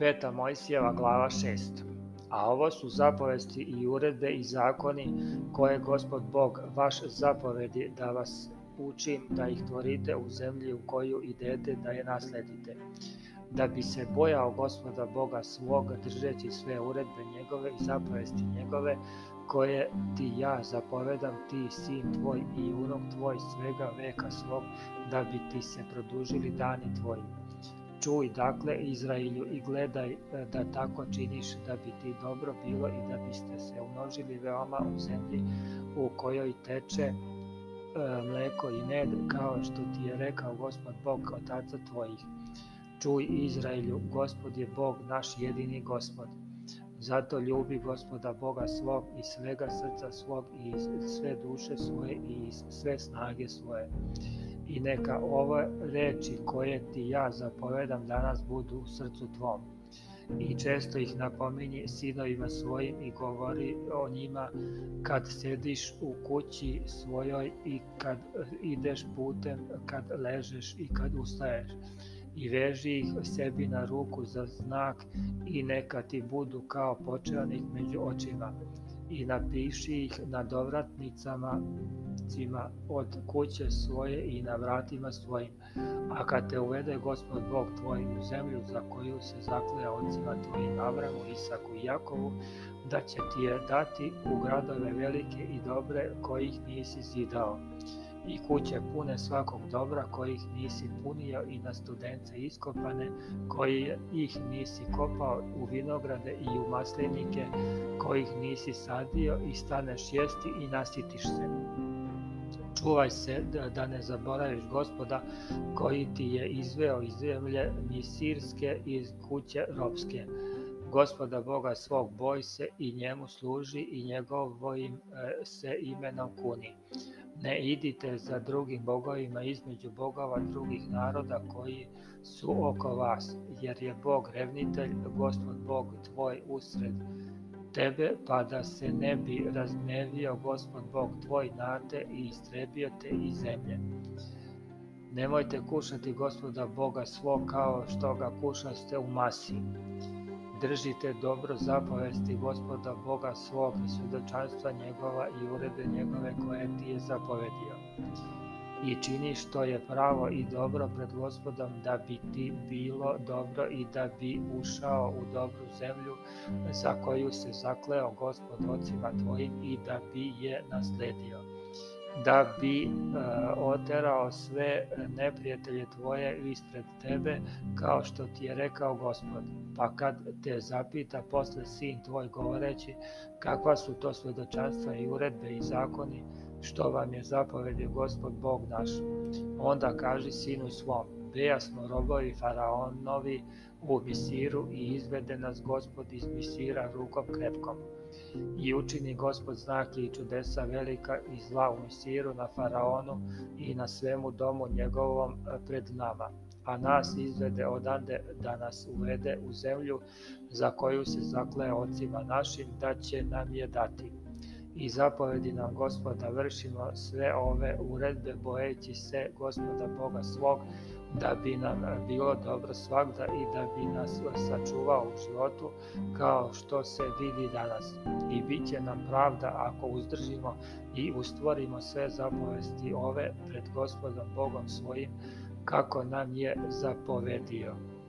5. Mojsijeva glava 6. A ovo su zapovesti i uredbe i zakoni koje gospod Bog vaš zapovedi da vas učim da ih tvorite u zemlji u koju idete da je nasledite. Da bi se bojao gospoda Boga svog držeći sve uredbe njegove i zapovesti njegove koje ti ja zapovedam ti sin tvoj i unok tvoj svega veka svog da bi ti se produžili dani tvoji čuj dakle Izrailju i gledaj e, da tako činiš da bi ti dobro bilo i da biste se umnožili veoma u zemlji u kojoj teče e, mleko i med kao što ti je rekao gospod Bog otaca tvojih. Čuj Izrailju, gospod je Bog naš jedini gospod. Zato ljubi gospoda Boga svog i svega srca svog i sve duše svoje i sve snage svoje i neka ove reči koje ti ja zapovedam danas budu u srcu tvom. I često ih napominji sinovima svojim i govori o njima kad sediš u kući svojoj i kad ideš putem, kad ležeš i kad ustaješ i veži ih sebi na ruku za znak i neka ti budu kao počelnik među očima i napiši ih na dovratnicama cima od kuće svoje i na vratima svojim. A kad te uvede gospod Bog tvoj u zemlju za koju se zaklea ocima tvojim Avramu, Isaku i Jakovu, da će ti je dati u gradove velike i dobre kojih nisi zidao i kuće pune svakog dobra kojih nisi punio i na studence iskopane koji ih nisi kopao u vinograde i u maslinike kojih nisi sadio i staneš jesti i nasitiš se. Čuvaj se da, da ne zaboraviš gospoda koji ti je izveo iz zemlje misirske iz kuće ropske. Gospoda Boga svog boj se i njemu služi i njegovim e, se imenom kuni. Ne idite za drugim bogovima između bogova drugih naroda koji su oko vas, jer je Bog revnitelj, Gospod Bog tvoj usred tebe, pa da se ne bi razgnevio Gospod Bog tvoj nate i istrebio te iz zemlje. Nemojte kušati gospoda Boga svog kao što ga kušaste u masi držite dobro zapovesti gospoda Boga svog i svedočanstva njegova i uredbe njegove koje ti je zapovedio. I čini što je pravo i dobro pred gospodom da bi ti bilo dobro i da bi ušao u dobru zemlju za koju se zakleo gospod ocima tvojim i da bi je nasledio da bi e, oterao sve e, neprijatelje tvoje ispred tebe, kao što ti je rekao gospod. Pa kad te zapita posle sin tvoj govoreći kakva su to svedočanstva i uredbe i zakoni, što vam je zapovedio gospod Bog naš. Onda kaži sinu svom, bejasmo robovi faraonovi u Misiru i izvede nas gospod iz Misira rukom krepkom I učini gospod znake i čudesa velika i zla u Misiru na Faraonu i na svemu domu njegovom e, pred nama a nas izvede odande da nas uvede u zemlju za koju se zakle ocima našim da će nam je dati i zapovedi nam gospoda vršimo sve ove uredbe bojeći se gospoda Boga svog da bi nam bilo dobro svakda i da bi nas sačuvao u životu kao što se vidi danas. I bit će nam pravda ako uzdržimo i ustvorimo sve zapovesti ove pred gospodom Bogom svojim kako nam je zapovedio.